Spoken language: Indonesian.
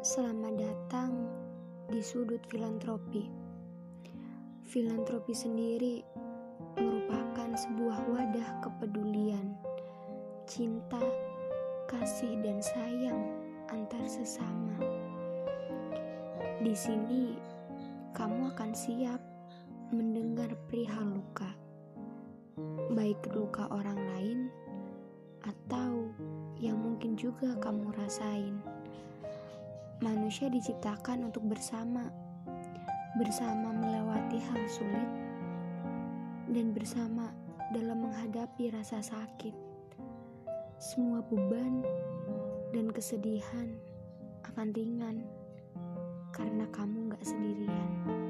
Selamat datang di sudut filantropi. Filantropi sendiri merupakan sebuah wadah kepedulian, cinta, kasih, dan sayang antar sesama. Di sini, kamu akan siap mendengar perihal luka, baik luka orang lain atau yang mungkin juga kamu rasain. Manusia diciptakan untuk bersama, bersama melewati hal sulit, dan bersama dalam menghadapi rasa sakit. Semua beban dan kesedihan akan ringan karena kamu gak sendirian.